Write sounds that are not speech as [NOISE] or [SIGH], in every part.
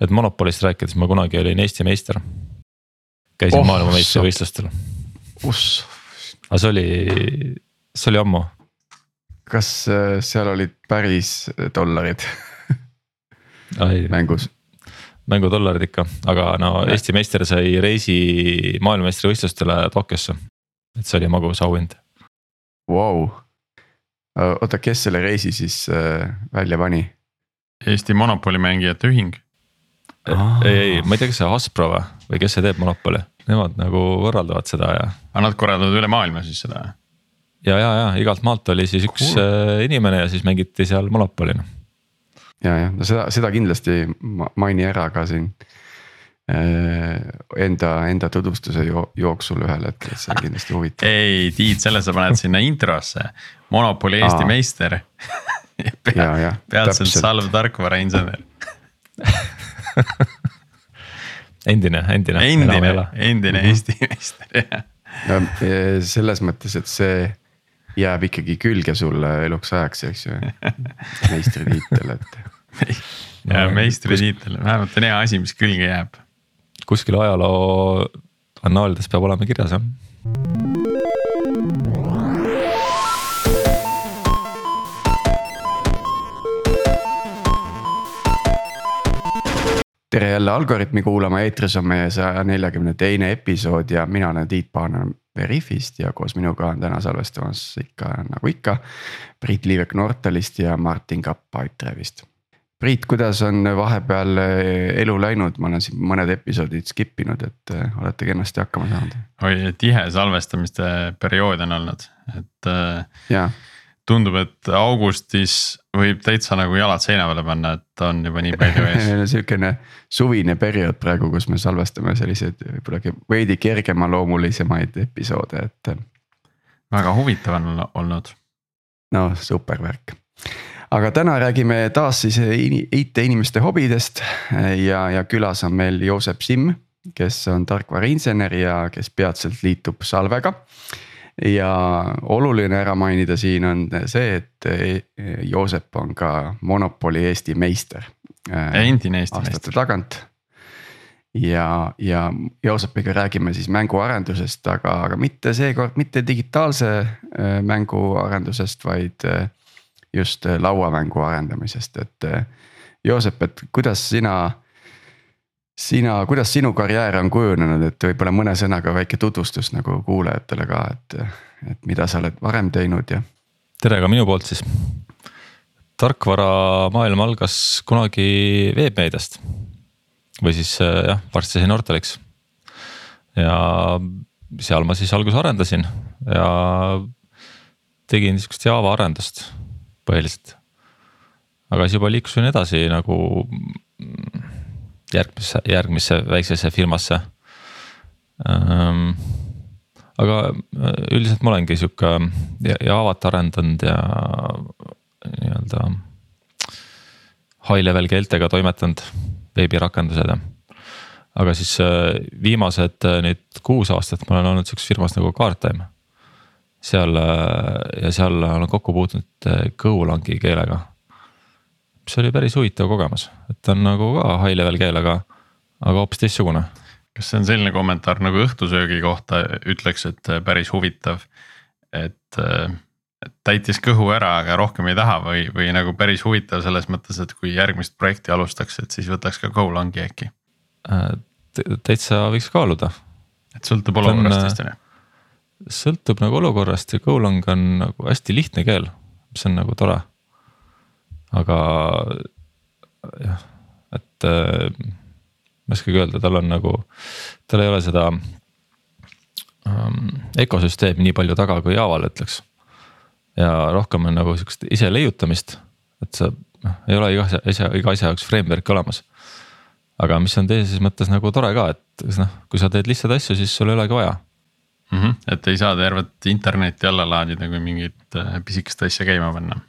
et Monopolist rääkides ma kunagi olin Eesti meister. käisin oh, maailmameistrivõistlustel. aga see oli, see oli ammu. kas äh, seal olid päris dollarid mängus? mängudollarid ikka, aga no Eesti meister sai reisi maailmameistrivõistlustele Tokyosse. et see oli magus auhind wow.. oota, kes selle reisi siis äh, välja pani? Eesti Monopoli mängijate ühing. Ei, ei, ma ei tea, kas see Hasbro või, või kes see teeb Monopoli, nemad nagu korraldavad seda ja. aga nad korraldavad üle maailma siis seda? ja, ja, ja igalt maalt oli siis üks cool. Äh, inimene ja siis mängiti seal Monopoli noh. ja, jah, no seda, seda kindlasti maini ära ka siin Äh, enda, enda tutvustuse jo jooksul ühel hetkel, see on kindlasti huvitav. ei, Tiit, selle sa paned sinna introsse, Monopoli Eesti Aa. meister [LAUGHS] Pea, peatselt salv tarkvarainsener [LAUGHS] [LAUGHS] endine, endine. endine, endine -hmm. Eesti meister jah. no e, selles mõttes, et see jääb ikkagi külge sulle eluks ajaks, eks ju, [LAUGHS] meistritiitel, et. ja meistritiitel, vähemalt on hea asi, mis külge jääb kuskil ajaloo annaalides peab olema kirjas jah. Tere jälle Algorütmi kuulama, eetris on meie saja neljakümne teine episood ja mina olen Tiit Paananen Veriffist ja koos minuga on täna salvestamas ikka nagu ikka. Priit Liivek Nortalist ja Martin Kapp Pipedrive'ist Priit, kuidas on vahepeal eh, elu läinud, ma olen siin mõned episoodid skip inud, et eh, olete kenasti hakkama saanud? oi, tihe salvestamiste periood on olnud, et eh, ja. Tundub, et augustis võib täitsa nagu jalad seina peale panna, et on juba nii palju [LAUGHS] ees sihukene suvine periood praegu, kus me salvestame selliseid võib-olla veidi kergemaloomulisemaid episoode, et. väga huvitav on olnud. no super värk aga täna räägime taas siis IT-inimeste hobidest ja, ja külas on meil Joosep Simm, kes on tarkvarainsener ja kes peatselt liitub Salvega. Ja oluline ära mainida siin on see, et Joosep on ka Monopoli Eesti meister. endine Eesti meister. aastate tagant ja, ja Joosepiga räägime siis mänguarendusest, aga, aga mitte seekord mitte digitaalse äh, mänguarendusest, vaid just lauamängu arendamisest, et Joosep, et kuidas sina. Sina, kuidas sinu karjäär on kujunenud, et võib-olla mõne sõnaga väike tutvustus nagu kuulajatele ka, et, et mida sa oled varem teinud ja. tere ka minu poolt siis. tarkvaramaailm algas kunagi veebmeediast või siis äh, jah, varsti sai Nortaliks. ja seal ma siis alguses arendasin ja tegin sihukest Java arendust põhiliselt. aga siis juba liikusin edasi nagu järgmisse, järgmisse väiksesse firmasse ähm,. aga üldiselt ma olengi sihuke Javat arendanud ja nii-öelda high level keeltega toimetanud, veebirakendused ja aga siis äh, viimased äh, nüüd kuus aastat ma olen olnud sihukeses firmas nagu Guardtime seal äh, ja seal olen kokku puutunud äh, Golangi keelega. Mis oli päris huvitav kogemus, et ta on nagu ka high level keel, aga, aga hoopis teistsugune. kas see on selline kommentaar nagu õhtusöögi kohta ütleks, et äh, päris huvitav, et täitis kõhu ära, aga rohkem ei taha või, või nagu päris huvitav selles mõttes, et kui järgmist projekti alustaks, et siis võtaks ka Golangi äkki? täitsa võiks kaaluda. et sõltub olukorrast vist on ju sõltub nagu olukorrast ja Golang on nagu hästi lihtne keel, mis on nagu tore. Aga jah, et äh, ma ei oskagi öelda, tal on nagu, tal ei ole seda ähm, ökosüsteemi nii palju taga kui Javal ütleks. ja rohkem on nagu sihukest ise leiutamist, et sa noh, ei ole iga asja, iga asja jaoks framework'i olemas. aga mis on teises mõttes nagu tore ka, et noh, kui sa teed lihtsaid asju, siis sul ei olegi vaja mm. -hmm. et ei saa tervet internetti alla laadida, kui mingit äh, pisikest asja käima panna.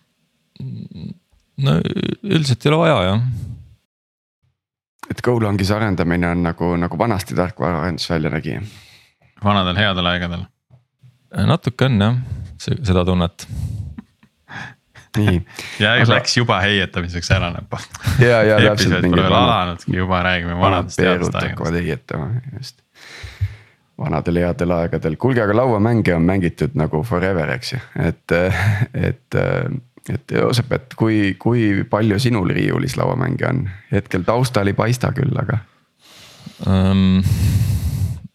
No üldiselt ei ole vaja jah. et Golangis arendamine on nagu, nagu vanasti tarkvaraarendus välja nägi. vanadel headel aegadel. natuke on jah, seda tunnet nii. ja aga... läks juba heietamiseks ära näppa. ja, ja täpselt. pole veel alanudki, juba räägime vanadest headest aegadest. hakkavad heietama, just. vanadel headel aegadel, kuulge, aga lauamänge on mängitud nagu forever, eks ju, et, et et Joosep, et kui, kui palju sinul riiulis lauamänge on, hetkel taustal ei paista küll, aga um,?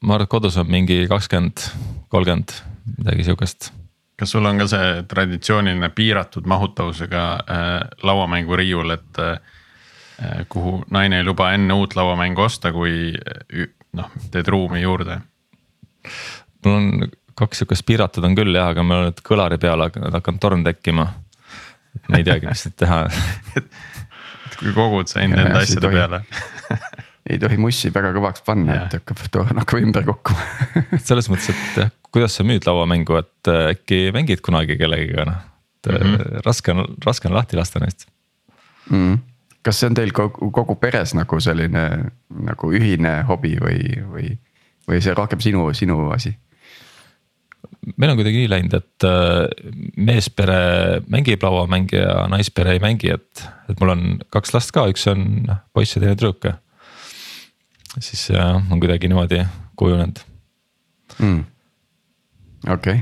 ma arvan, et kodus on mingi kakskümmend, kolmkümmend, midagi sihukest kas sul on ka see traditsiooniline piiratud mahutavusega äh, lauamänguriiul, et äh, kuhu naine ei luba enne uut lauamängu osta, kui noh, teed ruumi juurde? mul on kaks sihukest piiratud on küll jah, aga mul on nüüd kõlari peale hakanud torn tekkima. Ma ei teagi, mis nüüd teha. Et kui kogud sa enda asjade peale. [LAUGHS] Ei tohi mussi väga kõvaks panna, et hakkab, hakkab ümber kukkuma. [LAUGHS] Selles mõttes, et jah, kuidas sa müüd lauamängu, et äh, äkki mängid kunagi kellegiga noh, et mm -hmm. raske on, raske on lahti lasta neist. Mm. kas see on teil kogu, kogu peres nagu selline nagu ühine hobi või, või, või see rohkem sinu, sinu asi? Meil on kuidagi nii läinud, et äh, meespere mängib lauamänge ja naispere ei mängi, et, et mul on kaks last ka, üks on poiss ja teine tüdruk siis on kuidagi niimoodi kujunenud mm.. okei okay.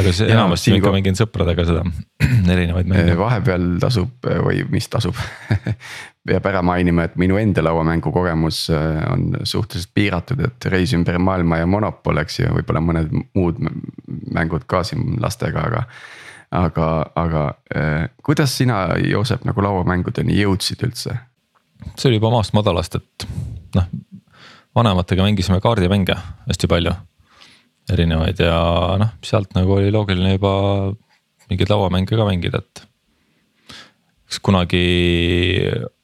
aga see enamasti ma ikka mängin sõpradega seda [CLEARS THROAT] erinevaid mänge. vahepeal tasub või mis tasub [LAUGHS] peab ära mainima, et minu enda lauamängukogemus äh, on suhteliselt piiratud, et Reis ümber maailma ja Monopol, eks ju, võib-olla mõned muud mängud ka siin lastega, aga. aga, aga äh, kuidas sina, Joosep, nagu lauamängudeni jõudsid üldse? see oli juba maast madalast, et noh, vanematega mängisime kaardimänge hästi palju. erinevaid ja noh, sealt nagu oli loogiline juba mingeid lauamänge ka mängida, et. Eks kunagi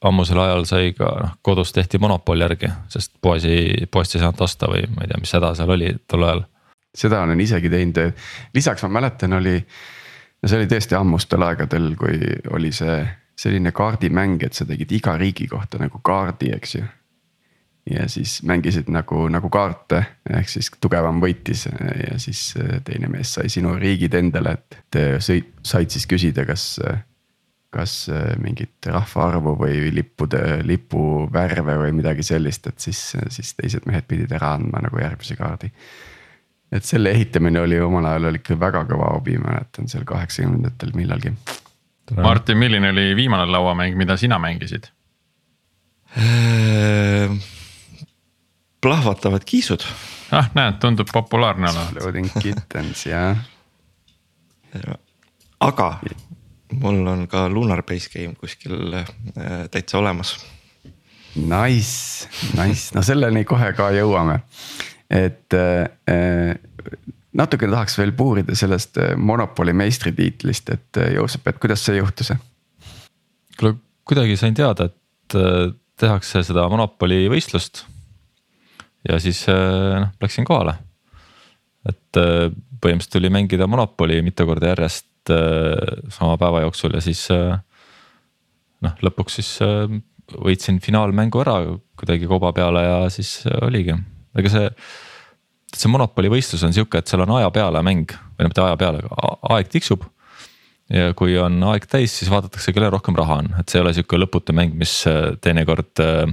ammusel ajal sai ka noh, kodus tehti monopol järgi, sest poes ei, poest ei saanud osta või ma ei tea, mis häda seal oli tol ajal. seda olen isegi teinud, lisaks ma mäletan, oli, no see oli tõesti ammustel aegadel, kui oli see selline kaardimäng, et sa tegid iga riigi kohta nagu kaardi, eks ju ja siis mängisid nagu, nagu kaarte, ehk siis tugevam võitis ja siis teine mees sai sinu riigid endale, et sõit, said siis küsida, kas. Kas äh, mingit rahvaarvu või lippude, lipuvärve või midagi sellist, et siis, siis teised mehed pidid ära andma nagu järgmise kaardi. et selle ehitamine oli omal ajal oli ikka väga kõva hobi, mäletan seal kaheksakümnendatel millalgi. Martin, milline oli viimane lauamäng, mida sina mängisid? Ehm, plahvatavad kiisud. ah näed, tundub populaarne olevat. Exploding kittens jah. aga mul on ka Lunar Base Game kuskil äh, täitsa olemas. Nice, nice, no selleni kohe ka jõuame, et äh, natukene tahaks veel puurida sellest äh, Monopoli meistritiitlist, et äh, Joosep, et kuidas see juhtus? kuule, kuidagi sain teada, et äh, tehakse seda Monopoli võistlust ja siis äh, noh, läksin kohale. et äh, põhimõtteliselt tuli mängida Monopoli mitu korda järjest äh, sama päeva jooksul ja siis noh, lõpuks siis võitsin finaalmängu ära kuidagi koba peale ja siis oligi, ega see. see Monopoli võistlus on sihuke, et seal on aja peale mäng või no mitte aja peale, aeg tiksub. ja kui on aeg täis, siis vaadatakse, kellel rohkem raha on, et see ei ole sihuke lõputu mäng, mis teinekord äh,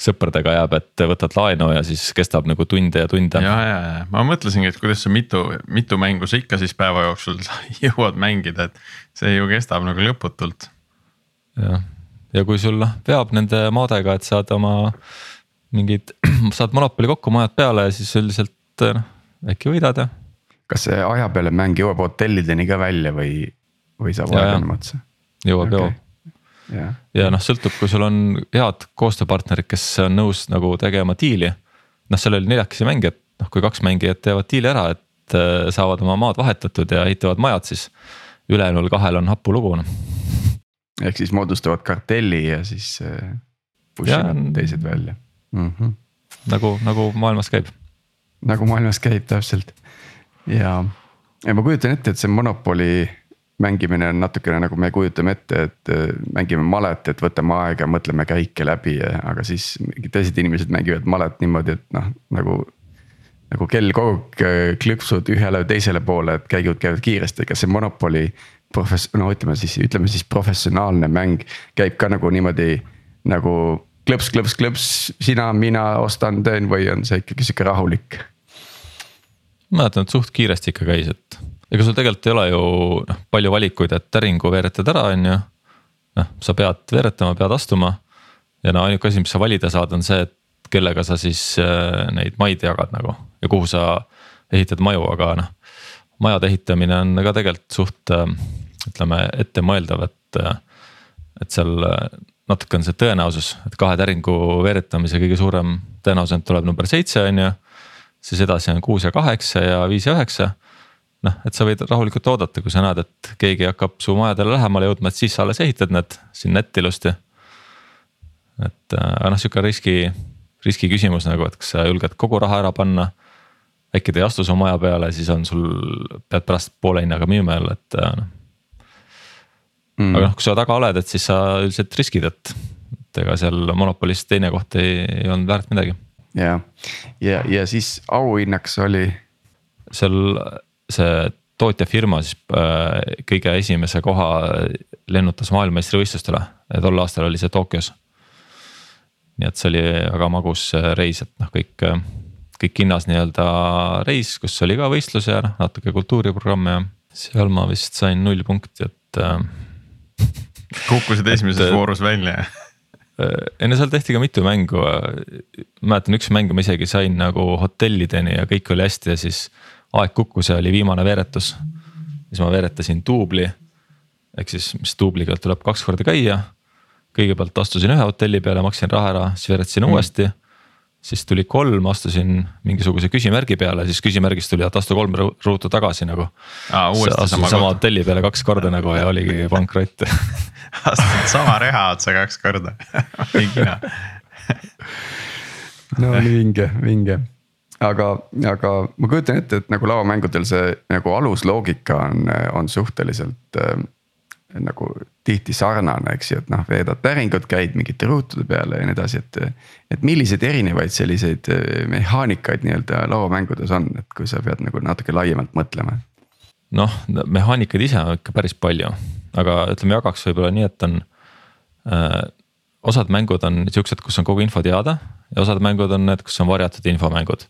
sõpradega jääb, et võtad laenu ja siis kestab nagu tunde ja tunde. ja, ja, ja ma mõtlesingi, et kuidas sa mitu, mitu mängu sa ikka siis päeva jooksul [LAUGHS] jõuad mängida, et see ju kestab nagu lõputult. jah, ja kui sul noh veab nende maadega, et saad oma mingid, [CLEARS THROAT] saad monopoli kokku, majad peale ja siis üldiselt noh äkki võidad ja. kas see aja peale mäng jõuab hotellideni ka välja või, või saab aeglema otsa? jõuab okay., jõuab ja, ja noh, sõltub, kui sul on head koostööpartnerid, kes on nõus nagu tegema diili. noh, seal oli neljakesi mängijat, noh kui kaks mängijat teevad diili ära, et äh, saavad oma maad vahetatud ja ehitavad majad, siis ülejäänul kahel on hapu lugu noh. ehk siis moodustavad kartelli ja siis äh, push ivad teised välja mm. -hmm. nagu, nagu maailmas käib. nagu maailmas käib täpselt ja, ja ma kujutan ette, et see monopoli mängimine on natukene nagu me kujutame ette, et äh, mängime malet, et võtame aega, mõtleme käike läbi, aga siis mingid teised inimesed mängivad malet niimoodi, et noh, nagu. nagu kell kogu aeg äh, klõpsud ühele või teisele poole, et käigud käivad kiiresti, kas see monopoli profess-, no ütleme siis, ütleme siis professionaalne mäng käib ka nagu niimoodi nagu klõps, klõps, klõps, sina, mina ostan, teen või on see ikkagi sihuke rahulik? mäletan, et suht kiiresti ikka käis, et ega sul tegelikult ei ole ju noh, palju valikuid, et täringu veeretad ära, on ju. noh, sa pead veeretama, pead astuma ja no ainuke asi, mis sa valida saad, on see, et kellega sa siis äh, neid maid jagad nagu ja kuhu sa ehitad maju, aga noh. majade ehitamine on ka tegelikult suht äh, ütleme ettemõeldav, et, äh, et seal natuke on see tõenäosus, et kahe täringu veeretamise kõige suurem tõenäosus tuleb number seitse, on ju. siis edasi on kuus ja kaheksa ja viis ja üheksa. Noh, et sa võid rahulikult oodata, kui sa näed, et keegi hakkab su majadele lähemale jõudma, et siis sa alles ehitad need sinna ette ilusti. et aga noh, sihuke riski, riski küsimus nagu, et kas sa julged kogu raha ära panna. äkki ta ei astu su maja peale, siis on sul, pead pärast poole hinnaga müüma jälle, et noh mm.. aga noh, kui sa taga oled, et siis sa üldiselt riskid, et, et ega seal monopolis teine koht ei, ei olnud väärt midagi. ja, ja, ja siis auhinnaks oli? seal see tootjafirma siis äh, kõige esimese koha lennutas maailmameistrivõistlustele tol aastal oli see Tokyos. nii et see oli väga magus äh, reis, et noh, kõik, äh, kõik hinnas nii-öelda reis, kus oli ka võistlus ja noh, natuke kultuuriprogramm ja seal ma vist sain null punkti, et [LAUGHS] kukkusid esimeses voorus välja enne seal tehti ka mitu mängu, mäletan üks mäng ma isegi sain nagu hotellideni ja kõik oli hästi ja siis aeg kukkus ja oli viimane veeretus. siis ma veeretasin duubli. ehk siis, mis duubliga tuleb kaks korda käia. kõigepealt astusin ühe hotelli peale, maksin raha ära, siis veeretasin mm. uuesti siis tuli kolm, astusin mingisuguse küsimärgi peale, siis küsimärgist tuli, et astu kolm ruutu tagasi nagu. astusin sama hotelli peale kaks korda nagu ja oligi [LAUGHS] pankrott [LAUGHS] astud sama reha otsa kaks korda [LAUGHS] no nii vinge, vinge aga, aga ma kujutan ette, et nagu lauamängudel see nagu alusloogika on, on suhteliselt äh, nagu tihti sarnane, eks ju, et noh, veedad päringut, käid mingite ruutude peale ja nii edasi, et. et milliseid erinevaid selliseid eh, mehaanikaid nii-öelda lauamängudes on, et kui sa pead nagu natuke laiemalt mõtlema. noh, mehaanikaid ise on ikka päris palju, aga ütleme, jagaks võib-olla nii, et on äh,. osad mängud on siuksed, kus on kogu info teada ja osad mängud on need, kus on varjatud infomängud.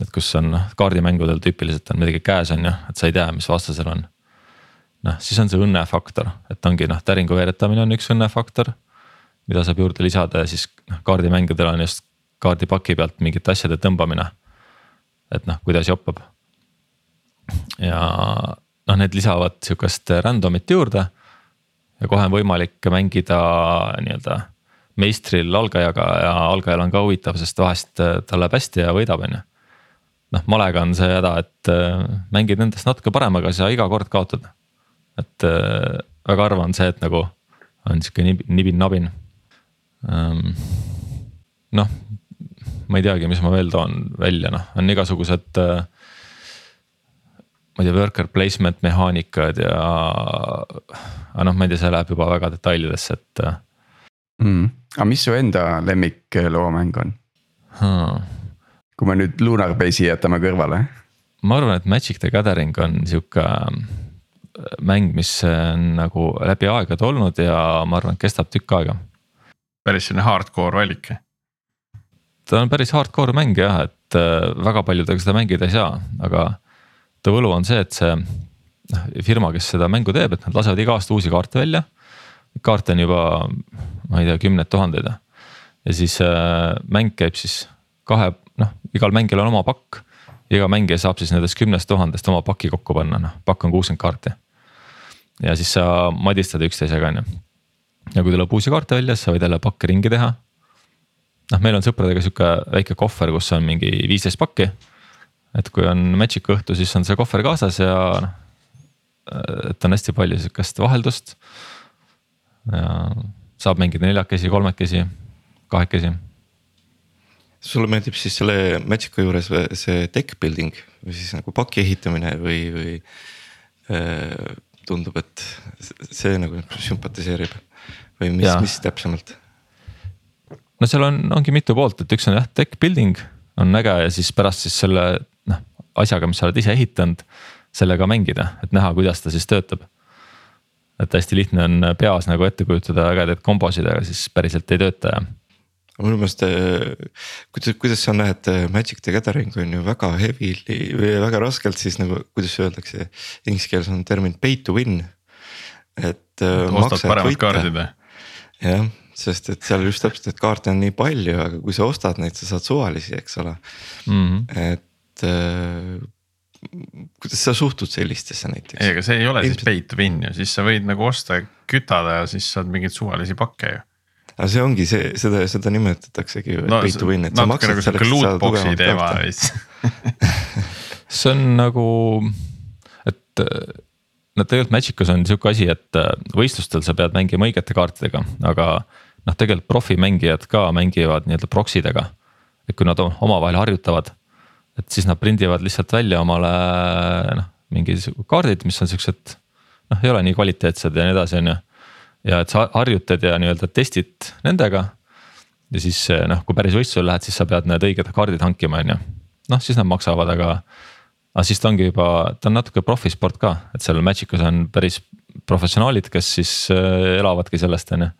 Et kus on noh, kaardimängudel tüüpiliselt on midagi käes, on ju, et sa ei tea, mis vastasel on noh, siis on see õnnefaktor, et ongi noh, täringu veeretamine on üks õnnefaktor. mida saab juurde lisada ja siis noh, kaardimängudel on just kaardipaki pealt mingite asjade tõmbamine. et noh, kuidas joppab. ja noh, need lisavad sihukest random'it juurde. ja kohe on võimalik mängida nii-öelda meistril algajaga ja algajal on ka huvitav, sest vahest äh, tal läheb hästi ja võidab, on ju noh, malega on see häda, et äh, mängid nendest natuke paremaga, sa iga kord kaotad et äh, väga harva on see, et nagu on sihuke nibin-nabin ähm,. noh, ma ei teagi, mis ma veel toon välja, noh, on igasugused äh,. ma ei tea, worker placement mehaanikad ja, aga noh, ma ei tea, see läheb juba väga detailidesse, et mm.. aga mis su enda lemmik loomäng on hmm.? Kui me nüüd Lunar Base'i jätame kõrvale. ma arvan, et Magic the Gathering on sihuke mäng, mis on nagu läbi aegade olnud ja ma arvan, et kestab tükk aega. päris selline hardcore valik. ta on päris hardcore mäng jah, et äh, väga paljudega seda mängida ei saa, aga ta võlu on see, et see noh, firma, kes seda mängu teeb, et nad lasevad iga aasta uusi kaarte välja. kaarte on juba, ma ei tea, kümneid tuhandeid ja siis äh, mäng käib siis kahe, noh, igal mängijal on oma pakk iga mängija saab siis nendest kümnest tuhandest oma paki kokku panna, noh pakk on kuuskümmend kaarti ja siis sa madistad üksteisega, on ju. ja kui tuleb uusi kaarte välja, siis sa võid jälle pakke ringi teha. noh, meil on sõpradega sihuke väike kohver, kus on mingi viisteist pakki. et kui on Magic'u õhtu, siis on see kohver kaasas ja noh. et on hästi palju sihukest vaheldust. ja saab mängida neljakesi, kolmekesi, kahekesi sulle meeldib siis selle Magic'u juures see deck building või siis nagu paki ehitamine või, või äh, tundub, et see nagu sümpatiseerib või mis, mis täpsemalt? no seal on, ongi mitu poolt, et üks on jah, tech building on äge ja siis pärast siis selle noh asjaga, mis sa oled ise ehitanud, sellega mängida, et näha, kuidas ta siis töötab. et hästi lihtne on peas nagu ette kujutada ägedaid kombosid, aga siis päriselt ei tööta ja minu meelest, kuidas, kuidas sa näed, Magic the Gathering on ju väga heavily või väga raskelt siis nagu, kuidas öeldakse, inglise keeles on termin pay to win. et. ostad paremad kaardid või? jah, sest et seal just täpselt, et kaarte on nii palju, aga kui sa ostad neid, sa saad suvalisi, eks ole mm. -hmm. et äh, kuidas sa suhtud sellistesse näiteks? ei, aga see ei ole Ilmselt... siis pay to win ju, siis sa võid nagu osta, kütada ja siis saad mingeid suvalisi pakke ju. Aga see ongi see, seda, seda nimetataksegi ju no, pay to win, et sa maksad nagu selleks. lootbox'i teema veits [LAUGHS] see on nagu, et no tegelikult Magicus on sihuke asi, et võistlustel sa pead mängima õigete kaartidega, aga noh, tegelikult profimängijad ka mängivad nii-öelda proxy dega. et kui nad omavahel harjutavad et siis nad prindivad lihtsalt välja omale noh, mingi kaardid, mis on siuksed noh, ei ole nii kvaliteetsed ja nii edasi, on ju. Ja et sa harjutad ja nii-öelda testid nendega. ja siis noh, kui päris võistlusele lähed, siis sa pead need õiged kaardid hankima, on ju. noh, siis nad maksavad, aga. aga siis ta ongi juba, ta on natuke profisport ka, et seal Magicus on päris professionaalid, kes siis äh, elavadki sellest, on ju.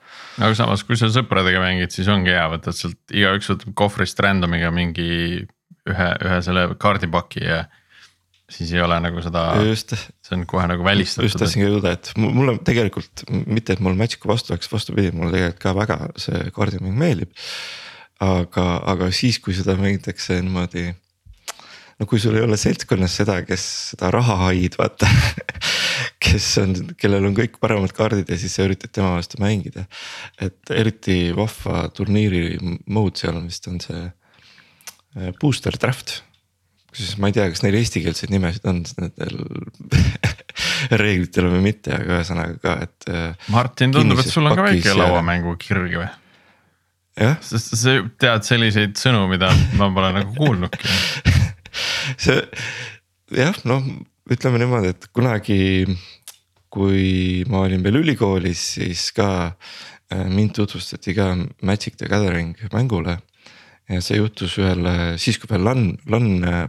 aga samas, kui sa sõpradega mängid, siis ongi hea, võtad sealt igaüks võtab kohvrist random'iga mingi ühe, ühe selle kaardipaki ja siis ei ole nagu seda, see on kohe nagu välistatud. just tahtsingi jõuda, et mulle tegelikult mitte, et mul Magicu vastu oleks, vastupidi, mulle tegelikult ka väga see kaardimäng meeldib. aga, aga siis, kui seda mängitakse niimoodi. no kui sul ei ole seltskonnas seda, kes seda raha haid, vaata [LAUGHS] kes on, kellel on kõik paremad kaardid ja siis sa üritad tema vastu mängida. et eriti vahva turniiri mode seal vist on see Äh, booster draft. Kusjuures ma ei tea, kas neil eestikeelseid nimesid on nendel [LAUGHS] reeglitel või mitte, aga ühesõnaga ka, et. Äh, Martin, tundub, et sul on ka väike lauamängu kirg või? sest sa tead selliseid sõnu, mida ma pole nagu kuulnudki [LAUGHS] see jah, noh, ütleme niimoodi, et kunagi, kui ma olin veel ülikoolis, siis ka äh, mind tutvustati ka Magic the Gathering mängule ja see juhtus ühel, siis kui veel LAN, LAN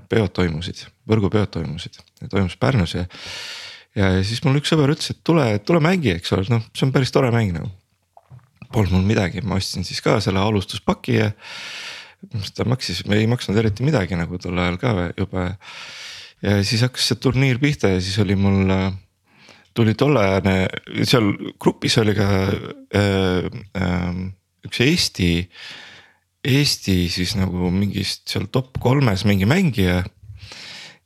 peod toimusid, võrgupeod toimusid, toimus Pärnus ja. ja siis mul üks sõber ütles, et tule, tule mängi, eks ole, noh, see on päris tore mäng nagu. Polnud mul midagi, ma ostsin siis ka selle alustuspaki ja. mis ta maksis, me ei maksnud eriti midagi nagu tol ajal ka juba. ja siis hakkas see turniir pihta ja siis oli mul tuli tolleajane, seal grupis oli ka äh, äh, üks Eesti äh, Eesti siis nagu mingist seal top kolmes mingi mängija.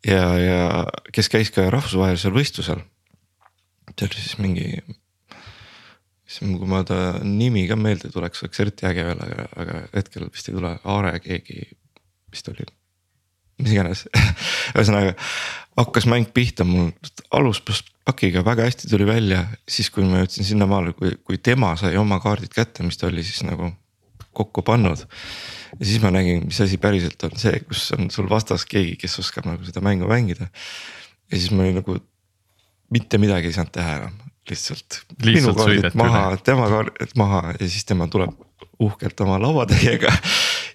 ja, ja kes käis ka rahvusvahelisel võistlusel. see oli siis mingi, kui ma ta nimi ka meelde tuleks, oleks eriti äge veel, aga, aga hetkel vist ei tule, Aare keegi vist oli mis iganes [LAUGHS] ühesõnaga hakkas mäng pihta, mul alustas pakiga väga hästi tuli välja, siis kui ma jõudsin sinnamaale, kui, kui tema sai oma kaardid kätte, mis ta oli siis nagu kokku pannud. ja siis ma nägin, mis asi päriselt on see, kus on sul vastas keegi, kes oskab nagu seda mängu mängida. ja siis ma olin nagu mitte midagi ei saanud teha enam, lihtsalt. minu kaardid maha, tema kaardid maha ja siis tema tuleb uhkelt oma lauatäiega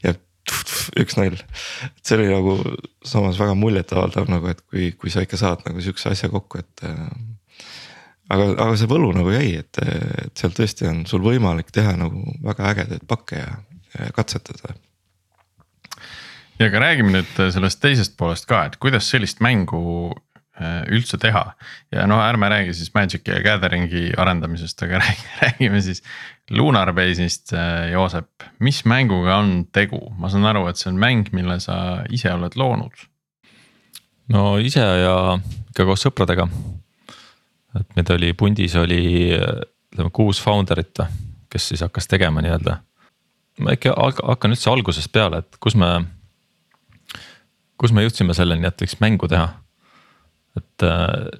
ja üks null. et see oli nagu samas väga muljetavaldav nagu, et kui, kui sa ikka saad nagu sihukese asja kokku, et aga, aga see võlu nagu jäi, et, et seal tõesti on sul võimalik teha nagu väga ägedaid pakke ja, ja katsetada. ja aga räägime nüüd sellest teisest poolest ka, et kuidas sellist mängu äh, üldse teha ja no ärme räägi siis Magic'i ja Gathering'i arendamisest, aga [LAUGHS] räägime siis Lunar Base'ist, äh, Joosep, mis mänguga on tegu, ma saan aru, et see on mäng, mille sa ise oled loonud. no ise ja ka koos sõpradega et meid oli pundis oli ütleme kuus founder'it, kes siis hakkas tegema nii-öelda. ma ikka hakkan üldse algusest peale, et kus me, kus me jõudsime selleni, et võiks mängu teha. et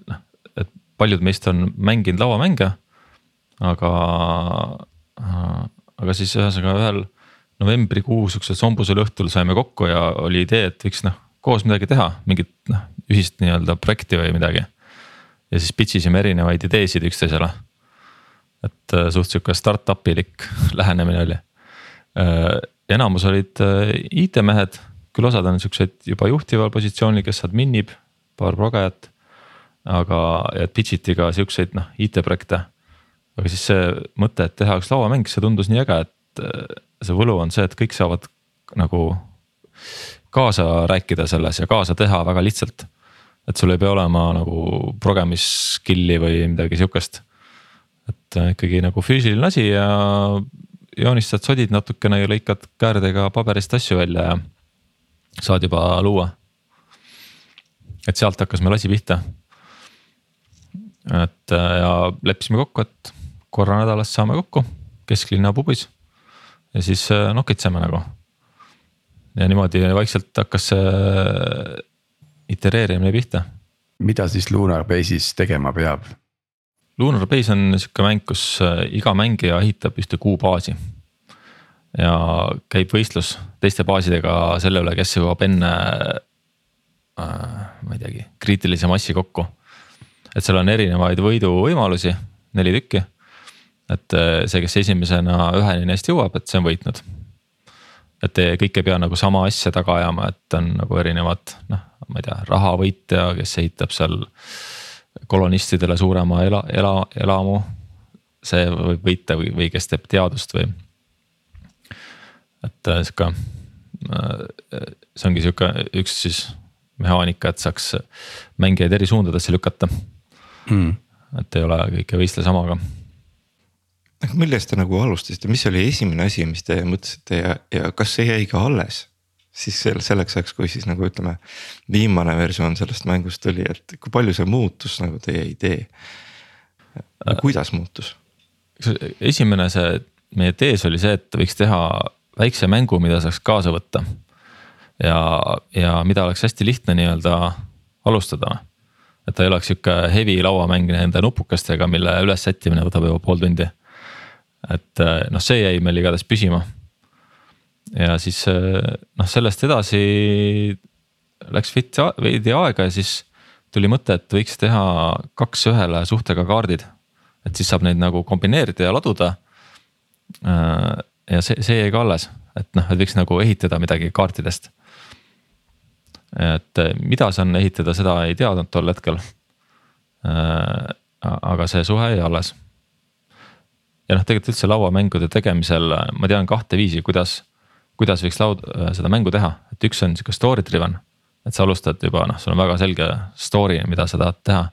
noh, et paljud meist on mänginud lauamänge, aga, aga siis ühesõnaga ühel novembrikuu sihukesel sombusel õhtul saime kokku ja oli idee, et võiks noh koos midagi teha, mingit noh ühist nii-öelda projekti või midagi ja siis pitch isime erinevaid ideesid üksteisele. et äh, suht sihuke startup ilik [LAUGHS] lähenemine oli. Äh, enamus olid äh, IT-mehed, küll osad on siuksed juba juhtival positsioonil, kes adminib, paar progajat. aga, et pitch iti ka siukseid noh IT-projekte aga siis see mõte, et teha üks lauamäng, see tundus nii äge, et see võlu on see, et kõik saavad nagu kaasa rääkida selles ja kaasa teha väga lihtsalt. Et sul ei pea olema nagu progemis skill'i või midagi sihukest. et äh, ikkagi nagu füüsiline asi ja joonistad, sodid natukene ja lõikad käärdega paberist asju välja ja saad juba luua. et sealt hakkas meil asi pihta. et äh, ja leppisime kokku, et korra nädalas saame kokku kesklinna pubis ja siis äh, nokitseme nagu. ja niimoodi vaikselt hakkas see itereerimine pihta. mida siis Lunar Base'is tegema peab? Lunar Base on sihuke mäng, kus äh, iga mängija ehitab ühte kuubaasi. ja käib võistlus teiste baasidega selle üle, kes jõuab enne äh,, ma ei teagi, kriitilise massi kokku. et seal on erinevaid võiduvõimalusi, neli tükki et äh, see, kes esimesena üheni neist jõuab, et see on võitnud. Et kõik ei pea nagu sama asja taga ajama, et on nagu erinevad noh, ma ei tea, rahavõitja, kes ehitab seal kolonistidele suurema ela, ela, elamu. see võib võita või, või kes teeb teadust või. et äh, sihuke, äh, see ongi sihuke üks siis mehaanika, et saaks mängijaid eri suundadesse lükata mm.. et ei ole kõik ei võistle samaga aga millest te nagu alustasite, mis oli esimene asi, mis te mõtlesite ja, ja kas see jäi ka alles? siis selleks ajaks, kui siis nagu ütleme, viimane versioon sellest mängust tuli, et kui palju see muutus nagu teie idee? kuidas muutus? esimene see meie tees oli see, et võiks teha väikse mängu, mida saaks kaasa võtta. ja, ja mida oleks hästi lihtne nii-öelda alustada. et ta ei oleks sihuke heavy lauamäng nende nupukestega, mille üles sättimine võtab juba pool tundi et äh, noh, see jäi meil igatahes püsima. ja siis äh, noh, sellest edasi läks veidi aega ja siis tuli mõte, et võiks teha kaks ühele suhtega kaardid. et siis saab neid nagu kombineerida ja laduda. Äh, ja see, see jäi ka alles, et noh, et võiks nagu ehitada midagi kaartidest. et mida see on ehitada, seda ei teadnud tol hetkel. aga see suhe jäi alles ja noh, tegelikult üldse lauamängude tegemisel ma tean kahte viisi, kuidas, kuidas võiks laud, seda mängu teha, et üks on sihuke story driven. et sa alustad juba noh, sul on väga selge story, mida sa tahad teha.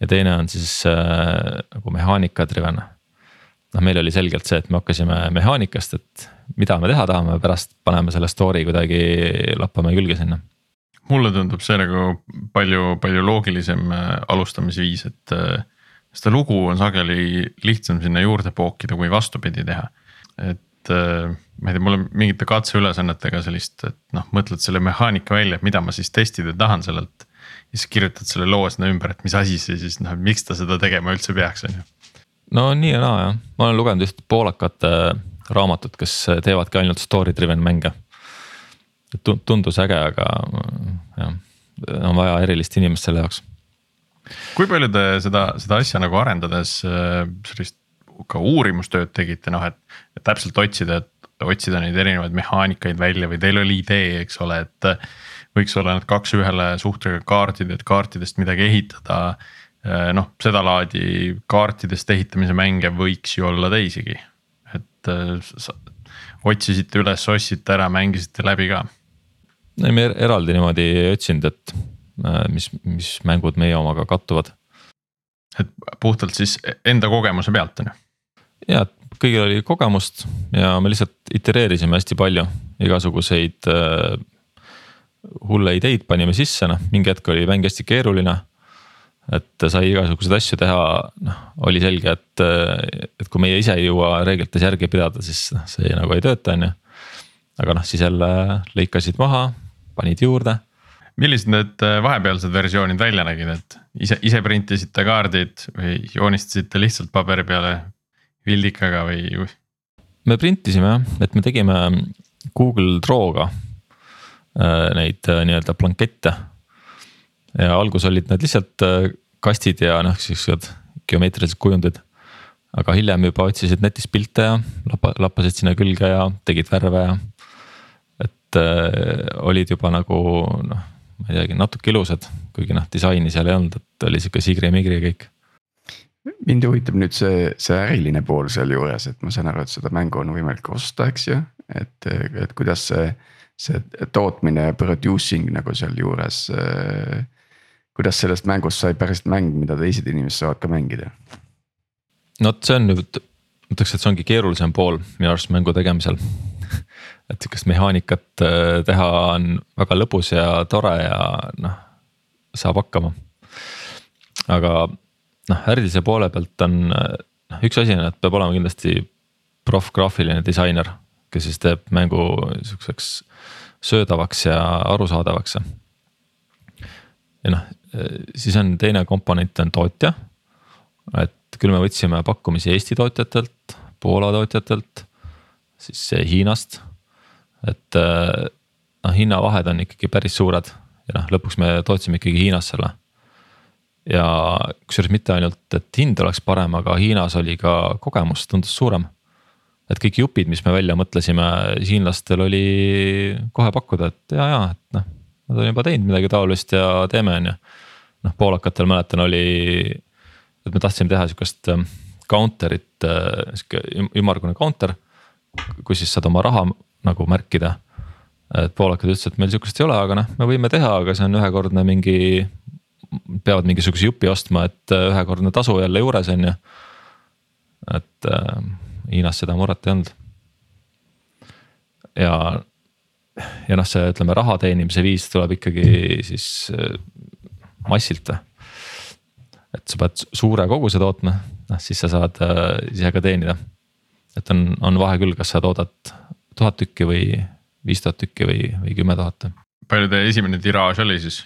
ja teine on siis äh, nagu mehaanika driven. noh, meil oli selgelt see, et me hakkasime mehaanikast, et mida me teha tahame, pärast paneme selle story kuidagi lappame külge sinna mulle tundub see nagu palju, palju loogilisem äh, alustamisviis, et äh, seda lugu on sageli lihtsam sinna juurde pookida, kui vastupidi teha. et äh, ma ei tea, mul on mingite katseülesannetega sellist, et noh, mõtled selle mehaanika välja, et mida ma siis testida tahan sellelt. ja siis kirjutad selle loo sinna ümber, et mis asi see siis noh, miks ta seda tegema üldse peaks, on ju. no nii ja naa jah, ma olen lugenud üht poolakate raamatut, kes teevadki ainult story driven mänge. tundus äge, aga jah, on vaja erilist inimest selle jaoks kui palju te seda, seda asja nagu arendades äh, sellist ka uurimustööd tegite, noh et, et täpselt otsida, et otsida neid erinevaid mehaanikaid välja või teil oli idee, eks ole, et. võiks olla need kaks ühele suhtega kaardid, et kaartidest midagi ehitada. Äh, noh, sedalaadi kaartidest ehitamise mänge võiks ju olla teisigi, et äh, otsisite üles, ostsite ära, mängisite läbi ka. ei, me eraldi niimoodi ei otsinud, et Äh, mis, mis mängud meie omaga kattuvad. et puhtalt siis enda kogemuse pealt on ju? ja, kõigil oli kogemust ja me lihtsalt itereerisime hästi palju igasuguseid äh, hulle ideid panime sisse, noh mingi hetk oli mäng hästi keeruline. et sai igasuguseid asju teha, noh oli selge, et, et kui meie ise ei jõua reeglites järgi pidada, siis noh, see nagu ei tööta, on ju. aga noh, siis jälle lõikasid maha, panid juurde millised need äh, vahepealsed versioonid välja nägid, et ise, ise printisite kaardid või joonistasite lihtsalt paberi peale vildikaga või? me printisime jah, et me tegime Google Draw'ga äh, neid äh, nii-öelda blankette. ja alguses olid need lihtsalt kastid ja noh, siuksed geomeetrilised kujundid. aga hiljem juba otsisid netist pilte ja lappa, lappasid sinna külge ja tegid värve ja. et äh, olid juba nagu noh ma ei teagi, natuke ilusad, kuigi noh, disaini seal ei olnud, et oli sihuke sigri-migri kõik. mind huvitab nüüd see, see äriline pool sealjuures, et ma saan aru, et seda mängu on võimalik osta, eks ju, et, et kuidas see. see tootmine, producing nagu sealjuures äh,. kuidas sellest mängust sai päriselt mäng, mida teised inimesed saavad ka mängida? no vot, see on nüüd, ütleks, et see ongi keerulisem pool minu arust mängu tegemisel et sihukest mehaanikat äh, teha on väga lõbus ja tore ja noh, saab hakkama. aga noh, ärilise poole pealt on noh, üks asi on, et peab olema kindlasti proff-graafiline disainer, kes siis teeb mängu sihukeseks söödavaks ja arusaadavaks. ja noh, siis on teine komponent on tootja. et küll me võtsime pakkumisi Eesti tootjatelt, Poola tootjatelt, siis Hiinast. Et noh, hinnavahed on ikkagi päris suured ja noh, lõpuks me tootsime ikkagi Hiinas selle ja kusjuures mitte ainult, et hind oleks parem, aga Hiinas oli ka kogemus tundus suurem. et kõik jupid, mis me välja mõtlesime, hiinlastel oli kohe pakkuda, et ja, ja, et noh, nad on juba teinud midagi taolist ja teeme, on ju. noh, poolakatel mäletan, oli, et me tahtsime teha sihukest ähm, counter'it, äh, sihuke ümmargune counter, kus siis saad oma raha nagu märkida et poolakad ütlesid, et meil sihukest ei ole, aga noh, me võime teha, aga see on ühekordne mingi peavad mingisuguse jupi ostma, et äh, ühekordne tasu jälle juures on ju. et äh, Hiinas seda muret ei olnud. ja, ja noh, see ütleme raha teenimise viis tuleb ikkagi siis äh, massilt. et sa pead suure koguse tootma, noh siis sa saad äh, ise ka teenida. et on, on vahe küll, kas sa toodad tuhat tükki või viis tuhat tükki või, või kümme tuhat. palju teie esimene tiraaž oli siis?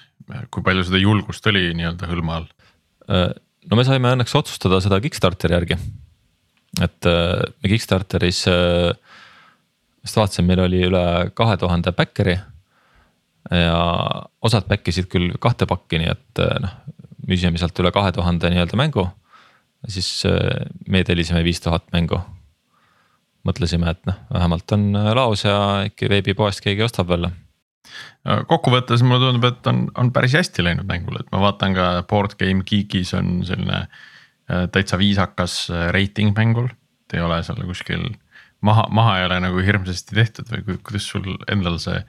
kui palju seda julgust oli nii-öelda hõlma all? No me saime õnneks otsustada seda Kickstarteri järgi. et me Kickstarteris, äh, vaatasin, meil oli üle kahe tuhande backeri. ja osad back isid küll kahte pakki, nii et noh, müüsime sealt üle kahe tuhande nii-öelda mängu. siis meie tellisime viis tuhat mängu. Mõtlesime, et noh, vähemalt on laos ja äkki veebipoest keegi ostab veel kokkuvõttes mulle tundub, et on, on päris hästi läinud mängul, et ma vaatan ka Board Game Geekis on selline äh, täitsa viisakas äh, reiting mängul. et ei ole seal kuskil maha, maha ei ole nagu hirmsasti tehtud või kuidas sul endal see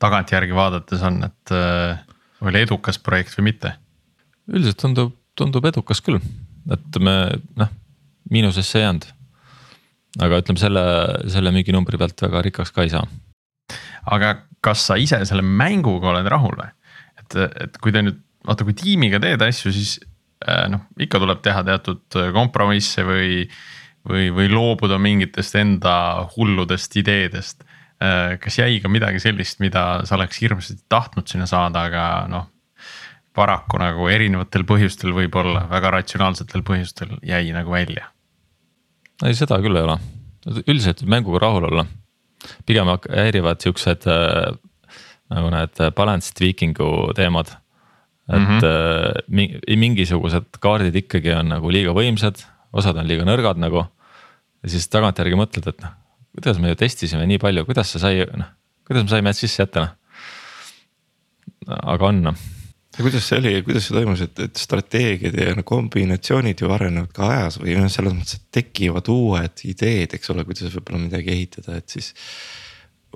tagantjärgi vaadates on, et äh, oli edukas projekt või mitte? üldiselt tundub, tundub edukas küll, et me noh, miinusesse ei jäänud. Aga ütleme selle, selle müüginumbri pealt väga rikkaks ka ei saa aga kas sa ise selle mänguga oled rahul või? et, et kui te nüüd vaata, kui tiimiga teed asju, siis äh, noh, ikka tuleb teha teatud kompromisse või. või, või loobuda mingitest enda hulludest ideedest. Äh, kas jäi ka midagi sellist, mida sa oleks hirmsasti tahtnud sinna saada, aga noh. paraku nagu erinevatel põhjustel, võib-olla väga ratsionaalsetel põhjustel jäi nagu välja. Ei, seda küll ei ole, üldiselt mänguga rahul olla pigem häirivad siuksed äh, nagu need balance tweaking'u teemad. et mm -hmm. mingisugused kaardid ikkagi on nagu liiga võimsad, osad on liiga nõrgad nagu. ja siis tagantjärgi mõtled, et noh, kuidas me ju testisime nii palju, kuidas see sai, noh, kuidas me saime sisse jätta noh. aga on noh ja kuidas see oli, kuidas see toimus, et, et strateegiad ja kombinatsioonid ju arenevad ka ajas või noh, selles mõttes, et tekivad uued ideed, eks ole, kuidas võib-olla midagi ehitada, et siis.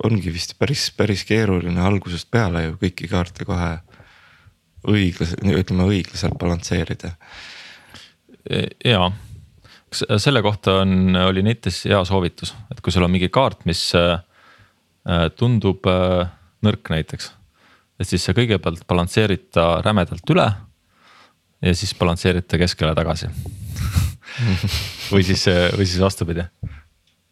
ongi vist päris, päris keeruline algusest peale ju kõiki kaarte kohe õiglaselt, ütleme õiglaselt balansseerida. ja, selle kohta on, oli netis hea soovitus, et kui sul on mingi kaart, mis äh, tundub äh, nõrk näiteks et siis sa kõigepealt balansseerid ta rämedalt üle. ja siis balansseerid ta keskele tagasi [LAUGHS] või siis, või siis vastupidi.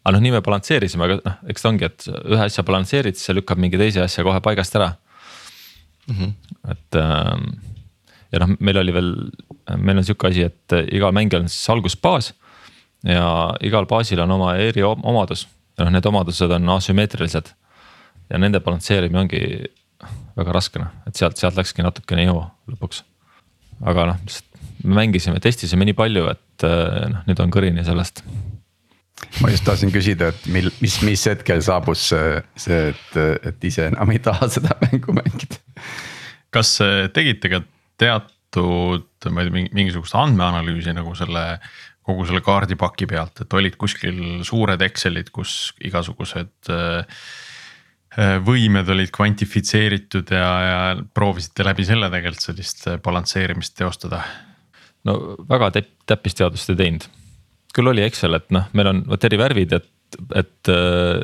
aga noh, nii me balansseerisime, aga noh, eks ta ongi, et ühe asja balansseerid, siis see lükkab mingi teise asja kohe paigast ära mm. -hmm. et ähm, ja noh, meil oli veel, meil on sihuke asi, et igal mängijal on siis algusbaas. ja igal baasil on oma eriomadus ja noh, need omadused on asümmeetrilised. ja nende balansseerimine ongi väga raske noh, et sealt, sealt läkski natukene ihu lõpuks. aga noh, me mängisime, testisime nii palju, et eh, noh, nüüd on kõrini sellest. ma just tahtsin küsida, et mil, mis, mis hetkel saabus see, see, et, et ise enam ei taha seda [LAUGHS] mängu mängida. kas tegite ka teat-, tehtud, ma ei tea, mingisugust andmeanalüüsi nagu selle kogu selle kaardipaki pealt, et olid kuskil suured Excelid, kus igasugused äh, võimed olid kvantifitseeritud ja, ja proovisite läbi selle tegelikult sellist balansseerimist teostada? no väga täp-, täppisteadust ei teinud. küll oli Excel, et noh, meil on vot eri värvid, et, et äh,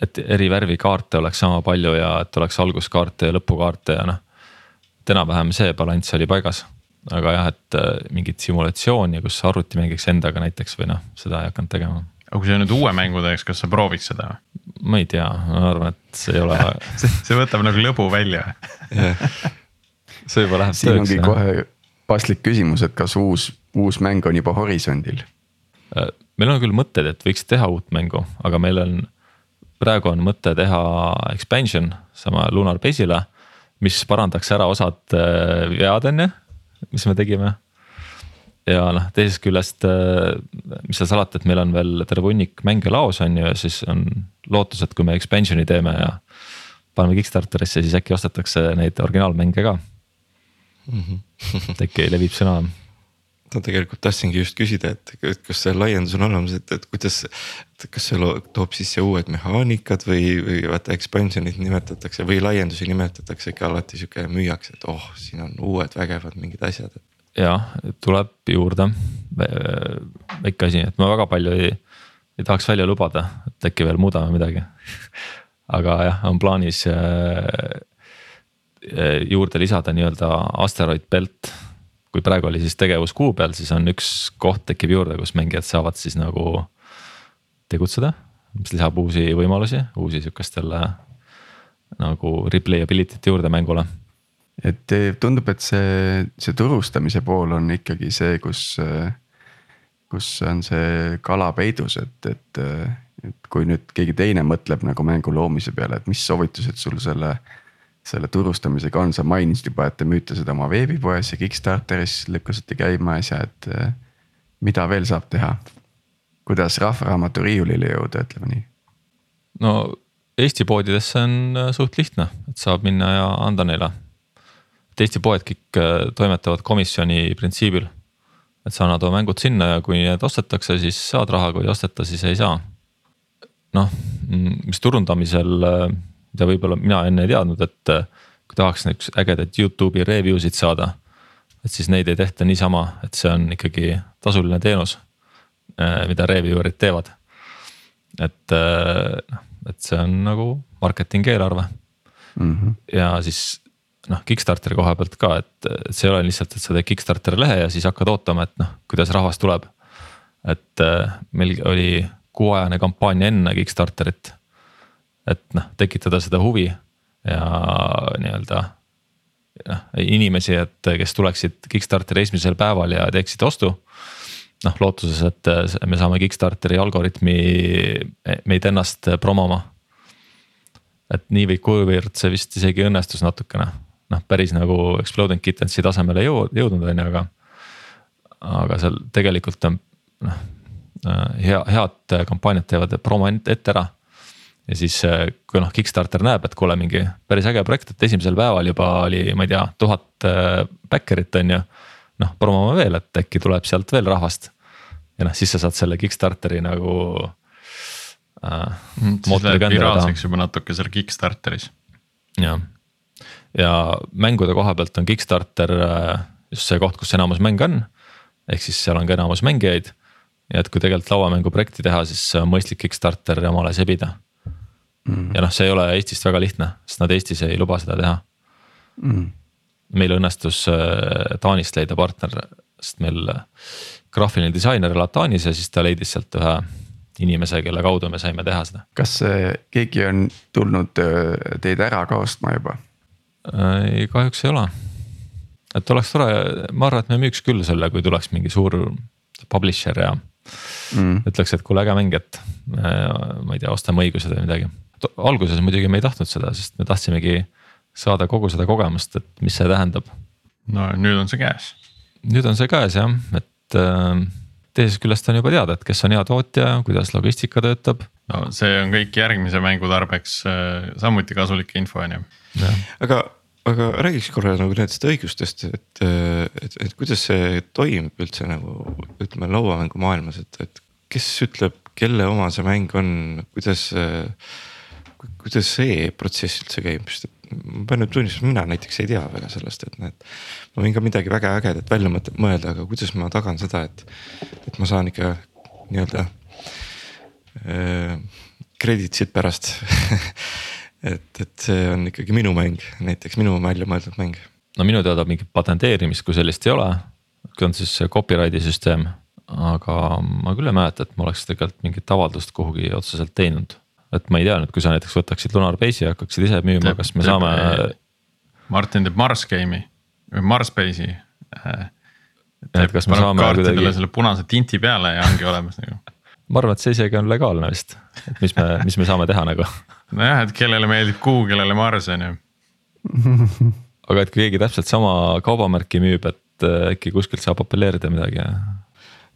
et eri värvi kaarte oleks sama palju ja et oleks alguskaarte ja lõpukaarte ja noh. et enam-vähem see balanss oli paigas aga jah, et äh, mingit simulatsiooni, kus arvuti mängiks endaga näiteks või noh, seda ei hakanud tegema. Aga kui sa nüüd uue mängu teeks, kas sa prooviks seda? ma ei tea, ma arvan, et see ei ole [LAUGHS] see, see võtab nagu lõbu välja see juba läheb siin ongi kohe paslik küsimus, et kas uus, uus mäng on juba horisondil? Äh, meil on küll mõtted, et võiks teha uut mängu, aga meil on, praegu on mõte teha expansion sama Lunar Base'ile mis parandaks ära osad äh, vead, on ju mis me tegime. Ja noh, teisest küljest, äh, mis seal salata, et meil on veel terve hunnik mänge laos on ju ja siis on lootus, et kui me expansion'i teeme ja. paneme Kickstarterisse, siis äkki ostetakse neid originaalmänge ka mm. -hmm. äkki levib sõna no tegelikult tahtsingi just küsida, et kas see laiendus on olemas, et, et kuidas. kas see toob sisse uued mehaanikad või, või vaata expansion'it nimetatakse või laiendusi nimetatakse ikka alati sihuke müüakse, et oh, siin on uued vägevad mingid asjad. Jah, tuleb juurde väike asi, et ma väga palju ei, ei tahaks välja lubada, et äkki veel muudame midagi [LAUGHS] aga jah, on plaanis äh, juurde lisada nii-öelda asteroid belt kui praegu oli siis tegevus kuu peal, siis on üks koht tekib juurde, kus mängijad saavad siis nagu tegutseda. mis lisab uusi võimalusi, uusi sihukestele nagu replay ability't juurde mängule. Et tundub, et see, see turustamise pool on ikkagi see, kus, kus on see kala peidus, et, et, et kui nüüd keegi teine mõtleb nagu mängu loomise peale, et mis soovitused sul selle selle turustamisega on, sa mainisid juba, et te müüte seda oma veebipoes ja Kickstarteris lükkasite käima asja, et eh, mida veel saab teha? kuidas Rahvaraamatu riiulile jõuda, ütleme nii? no Eesti poodidesse on eh, suht lihtne, et saab minna ja anda neile. Et Eesti poed kõik eh, toimetavad komisjoni printsiibil. et sa annad oma mängud sinna ja kui need ostetakse, siis saad raha, kui ei osteta, siis ei saa. noh, mm, mis turundamisel mida võib-olla mina enne ei teadnud, et äh, kui tahaks niisugust ägedat Youtube'i review sid saada. et siis neid ei tehta niisama, et see on ikkagi tasuline teenus, äh, mida reviewer'id teevad. et äh, noh, et see on nagu marketing eelarve mm. -hmm. ja siis noh, Kickstarteri koha pealt ka, et see ei ole lihtsalt, et sa teed Kickstarteri lehe ja siis hakkad ootama, et noh, kuidas rahvas tuleb. et meil oli kuuajane kampaania enne Kickstarterit et noh, tekitada seda huvi ja nii-öelda noh inimesi, et kes tuleksid Kickstarteri esimesel päeval ja teeksid ostu. noh lootuses, et me saame Kickstarteri algoritmi meid ennast promoma. et nii või kuivõrd see vist isegi õnnestus natukene, noh päris nagu Exploding Kittensi tasemele jõudnud on ju, aga. aga seal tegelikult on noh hea, head kampaaniat teevad promo ette ära ja siis, äh, kui noh, Kickstarter näeb, et kuule, mingi päris äge projekt, et esimesel päeval juba oli, ma ei tea, tuhat äh, backer'it on ju. noh, promome veel, et äkki tuleb sealt veel rahvast. ja noh, siis sa saad selle Kickstarteri nagu äh,. Siis läheb viraalseks juba natuke seal Kickstarteris. jah, ja mängude koha pealt on Kickstarter äh, just see koht, kus enamus mänge on. ehk siis seal on ka enamus mängijaid ja et kui tegelikult lauamänguprojekti teha, siis on mõistlik Kickstarter omale sebida mm.. ja noh, see ei ole Eestist väga lihtne, sest nad Eestis ei luba seda teha mm.. meil õnnestus äh, Taanist leida partner, sest meil äh, graafiline disainer elab Taanis ja siis ta leidis sealt ühe inimese, kelle kaudu me saime teha seda. kas keegi on tulnud äh, teid ära ka ostma juba? Ei, kahjuks ei ole. et oleks tore, ma arvan, et me müüks küll selle, kui tuleks mingi suur publisher ja mm. ütleks, et kuule äge mäng, et ma ei tea, ostame õigused või midagi alguses muidugi me ei tahtnud seda, sest me tahtsimegi saada kogu seda kogemust, et mis see tähendab. no nüüd on see käes. nüüd on see käes jah, et äh, teisest küljest on juba teada, et kes on hea tootja, kuidas logistika töötab. no see on kõik järgmise mängu tarbeks äh, samuti kasulik info on ju. Aga aga räägiks korra nagu nendest õigustest, et, et, et kuidas see toimub üldse nagu ütleme lauamängu maailmas, et, et kes ütleb, kelle oma see mäng on, kuidas. kuidas see protsess üldse käib, sest et ma pean nüüd tunnistama, mina näiteks ei tea väga sellest, et näed. ma võin ka midagi väga ägedat välja mõelda, aga kuidas ma tagan seda, et, et ma saan ikka nii-öelda äh, credit'id pärast [LAUGHS] et, et see on ikkagi minu mäng, näiteks minu välja mõeldud mäng. no minu teada mingit patenteerimist kui sellist ei ole, kui on siis copyright'i süsteem, aga ma küll ei mäleta, et ma oleks tegelikult mingit avaldust kuhugi otseselt teinud. et ma ei tea nüüd, kui sa näiteks võtaksid Lunar Base'i ja hakkaksid ise müüma, kas me saame. Martin teeb Mars game'i või Mars Base'i äh,. et kas me saame kuidagi. selle punase tinti peale ja ongi olemas nagu ma arvan, et see isegi on legaalne vist, et mis me, mis me saame teha nagu. Nojah, et kellele meeldib kuu, kellele Mars on ju. [LAUGHS] aga et keegi täpselt sama kaubamärki müüb, et äh, äkki kuskilt saab apelleerida midagi.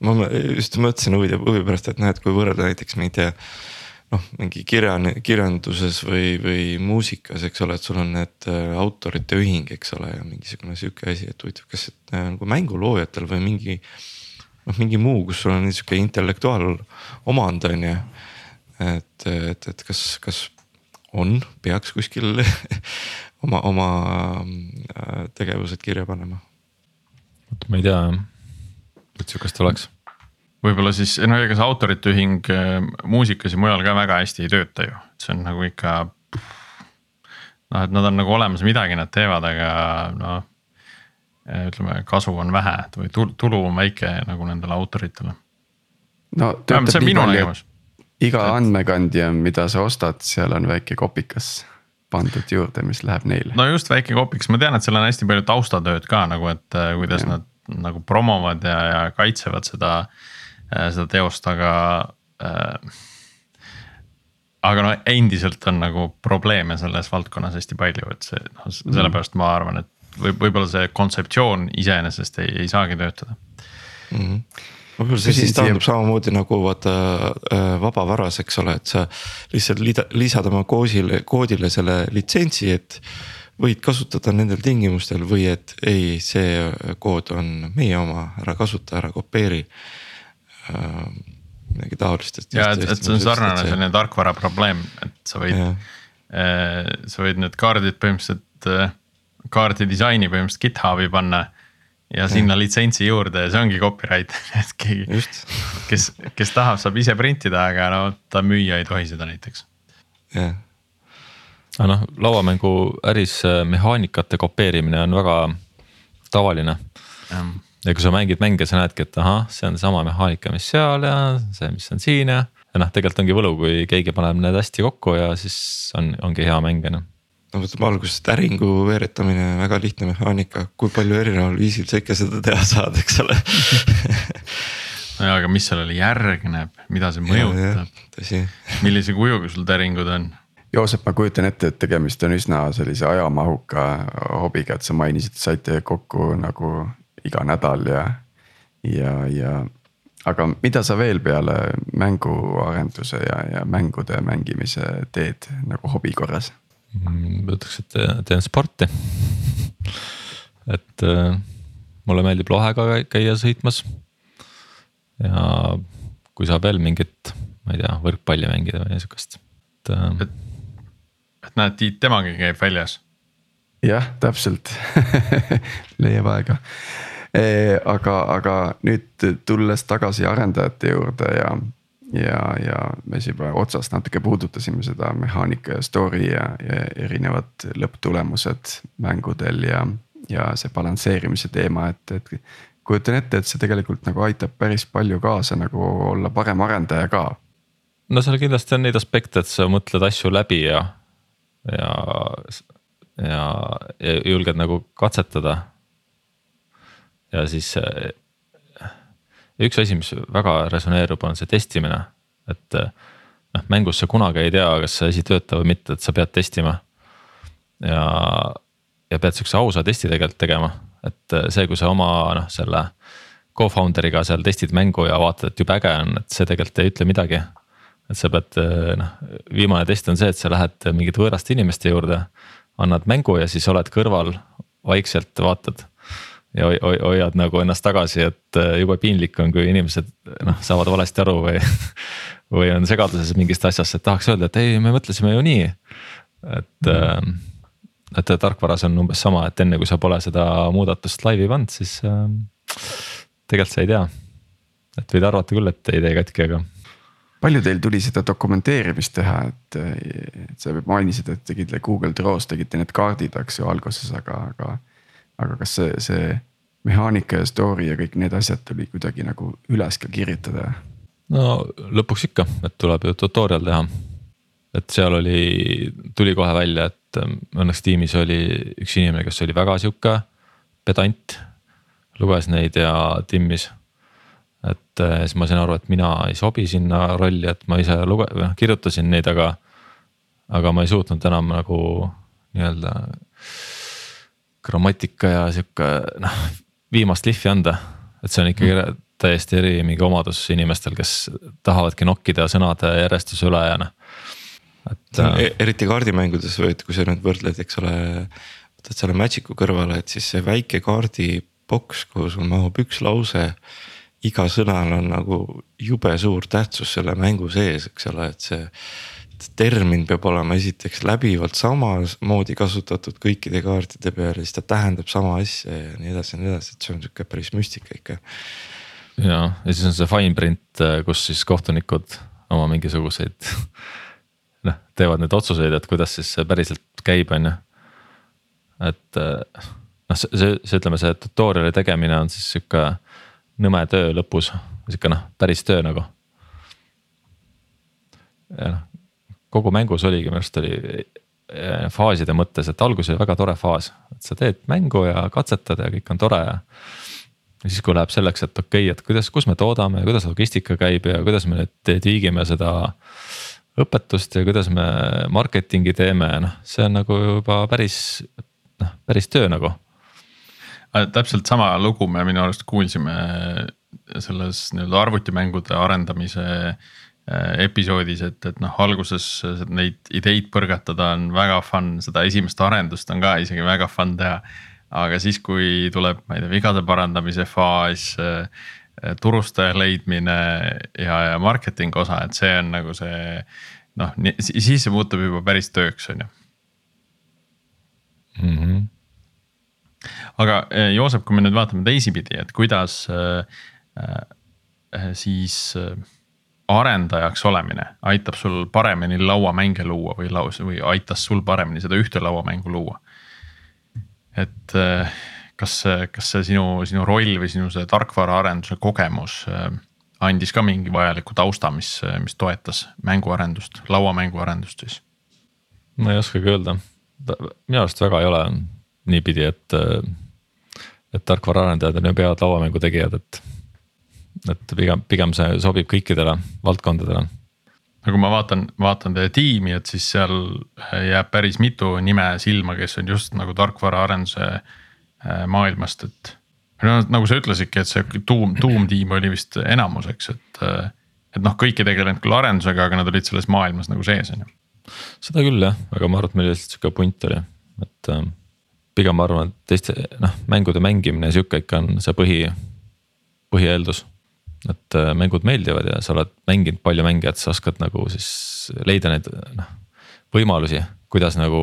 ma just mõtlesin huvi, huvi pärast, et näed, kui võrrelda näiteks ma ei tea noh, mingi kirjan-, kirjanduses või, või muusikas, eks ole, et sul on need äh, autorite ühing, eks ole, ja mingisugune sihuke asi, et huvitav, kas äh, nagu mänguloojatel või mingi noh, mingi muu, kus sul on sihuke intellektuaalomand on ju. et, et, et kas, kas on, peaks kuskil [LAUGHS] oma, oma äh, tegevused kirja panema? vot ma ei tea jah, et sihukest oleks võib-olla siis no ega see autorite ühing äh, muusikas ja mujal ka väga hästi ei tööta ju, see on nagu ikka. noh, et nad on nagu olemas, midagi nad teevad, aga noh ütleme, kasu on vähe või tulu on väike nagu nendele autoritele. no töötab nii palju, iga et... andmekandja, mida sa ostad, seal on väike kopikas pandud juurde, mis läheb neile. no just väike kopikas, ma tean, et seal on hästi palju taustatööd ka nagu, et äh, kuidas ja. nad nagu promovad ja, ja kaitsevad seda, äh, seda teost, aga äh, aga no endiselt on nagu probleeme selles valdkonnas hästi palju, et see noh, sellepärast ma arvan, et võib, võib-olla see kontseptsioon iseenesest ei, ei saagi töötada mm. -hmm võib-olla see siis taandub samamoodi nagu vaata äh, vabavaras, eks ole, et sa lihtsalt lida, lisad oma koosile, koodile selle litsentsi, et. võid kasutada nendel tingimustel või et ei, see kood on meie oma, ära kasuta, ära kopeeri äh,. midagi taolist, et. ja, et, et see on sarnane selline tarkvara probleem, et sa võid, äh, sa võid need kaardid põhimõtteliselt äh, kaardi disaini põhimõtteliselt GitHubi panna. Ja sinna ja. litsentsi juurde ja see ongi copyright, [LAUGHS] et keegi, kes, kes tahab, saab ise printida, aga no ta müüa ei tohi seda näiteks. jah aga noh, lauamängu äris äh, mehaanikate kopeerimine on väga tavaline. ja kui sa mängid mänge, sa näedki, et ahah, see on sama mehaanika, mis seal ja see, mis on siin ja. ja noh, tegelikult ongi võlu, kui keegi paneb need hästi kokku ja siis on, ongi hea mäng on ju no võtame algusest äringu veeretamine, väga lihtne mehaanika, kui palju erineval viisil sa ikka seda teha saad, eks ole [LAUGHS] nojah, aga mis sellele järgneb, mida see mõjutab, [LAUGHS] millise kujuga sul täringud on? Joosep, ma kujutan ette, et tegemist on üsna sellise ajamahuka hobiga, et sa mainisid, saite kokku nagu iga nädal ja, ja, ja. aga mida sa veel peale mänguarenduse ja, ja mängude mängimise teed nagu hobi korras? Ma ütleks, et teen sporti [LAUGHS] et äh, mulle meeldib lohega käia sõitmas. ja kui saab veel mingit, ma ei tea, võrkpalli mängida või sihukest, et, äh, et. et näed, Tiit temagi käib väljas. jah, täpselt [LAUGHS] leiab aega e,. aga, aga nüüd tulles tagasi arendajate juurde ja ja, ja me juba otsast natuke puudutasime seda mehaanika ja story ja, ja erinevad lõpptulemused mängudel ja, ja see balansseerimise teema, et, et. kujutan ette, et see tegelikult nagu aitab päris palju kaasa nagu olla parem arendaja ka. no seal kindlasti on neid aspekte, et sa mõtled asju läbi ja, ja, ja, ja julged nagu katsetada. ja siis ja üks asi, mis väga resoneerub, on see testimine, et noh, mängus sa kunagi ei tea, kas see asi töötab või mitte, et sa pead testima. ja, ja pead sihukese ausa testi tegelikult tegema, et see, kui sa oma noh, selle co-founder'iga seal testid mängu ja vaatad, et jube äge on, et see tegelikult ei ütle midagi. et sa pead noh, viimane test on see, et sa lähed mingite võõraste inimeste juurde, annad mängu ja siis oled kõrval vaikselt vaatad. Ja hoiad nagu ennast tagasi, et äh, jube piinlik on, kui inimesed noh, saavad valesti aru või [LAUGHS] või on segaduses mingist asjast, et tahaks öelda, et ei, me mõtlesime ju nii. et mm., et tarkvaras on umbes sama, et enne kui sa pole seda muudatust laivi pannud, siis äh, tegelikult sa ei tea. et võid arvata küll, et ei tee katki, aga palju teil tuli seda dokumenteerimist teha, et, et sa mainisid, et tegite Google Draw's tegite need kaardid, eks ju alguses, aga, aga. Aga kas see, see mehaanika ja story ja kõik need asjad tuli kuidagi nagu üles ka kirjutada? no lõpuks ikka, et tuleb ju tutorial teha. et seal oli, tuli kohe välja, et ähm, õnneks tiimis oli üks inimene, kes oli väga sihuke pedant. luges neid ja timmis et äh, siis ma sain aru, et mina ei sobi sinna rolli, et ma ise luge-, või noh kirjutasin neid, aga. aga ma ei suutnud enam nagu nii-öelda grammatika ja sihuke noh, viimast lihvi anda. et see on ikkagi mm. täiesti eri mingi omadus inimestel, kes tahavadki nokkida sõnade järjestuse üle ja noh. et äh, e. eriti kaardimängudes või et kui sa nüüd võrdled, eks ole, võtad selle Magic'u kõrvale, et siis see väike kaardi boks, kuhu sul mahub üks lause iga sõnal on nagu jube suur tähtsus selle mängu sees, eks ole, et see. Termin peab olema esiteks läbivalt samamoodi kasutatud kõikide kaartide peal ja siis ta tähendab sama asja ja nii edasi ja nii edasi, et see on sihuke päris müstika ikka. ja, ja siis on see fine print, kus siis kohtunikud oma mingisuguseid [LAUGHS] noh, teevad neid otsuseid, et kuidas siis see päriselt käib, on ju. et noh, see, see, see ütleme, see tutorial'i tegemine on siis sihuke nõme töö lõpus, sihuke noh, päris töö nagu. ja noh, kogu mängus oligi minu arust oli eh, faaside mõttes, et alguses oli väga tore faas, et sa teed mängu ja katsetad ja kõik on tore ja. ja siis, kui läheb selleks, et okei okay,, et kuidas, kus me toodame ja kuidas logistika käib ja kuidas me nüüd tiigime seda õpetust ja kuidas me marketingi teeme, noh, see on nagu juba päris noh, päris töö nagu Äh, täpselt sama lugu me minu arust kuulsime selles nii-öelda arvutimängude arendamise äh, episoodis, et, et noh, alguses neid ideid põrgatada on väga fun, seda esimest arendust on ka isegi väga fun teha. aga siis, kui tuleb, ma ei tea, vigade parandamise faas, äh, turustaja leidmine ja, ja marketing osa, et see on nagu see noh, siis see muutub juba päris tööks, on ju mm. -hmm aga eh, Joosep, kui me nüüd vaatame teisipidi, et kuidas äh, äh, siis äh, arendajaks olemine aitab sul paremini lauamänge luua või laus või aitas sul paremini seda ühte lauamängu luua. et kas, kas see sinu, sinu roll või sinu see tarkvaraarenduse kogemus andis ka mingi vajaliku tausta, mis, mis toetas mänguarendust, lauamänguarendust siis? ma ei oskagi öelda, minu arust väga ei ole niipidi, et et tarkvaraarendajad on ju peavad lauamängu tegijad, et. Et pigem, pigem see sobib kõikidele valdkondadele. no kui ma vaatan, vaatan teie tiimi, et siis seal jääb päris mitu nime silma, kes on just nagu tarkvaraarenduse äh, maailmast, et. no nagu sa ütlesidki, et see tuum, tuumtiim oli vist enamuseks, et, äh, et noh, kõik ei tegelenud küll arendusega, aga nad olid selles maailmas nagu sees, on ju. seda küll jah, aga ma arvan, et meil lihtsalt sihuke punt oli, et ähm, pigem ma arvan, et teiste noh, mängude mängimine sihuke ikka on see põhi, põhieeldus. Et äh, mängud meeldivad ja sa oled mänginud palju mänge, et sa oskad nagu siis leida neid noh võimalusi, kuidas nagu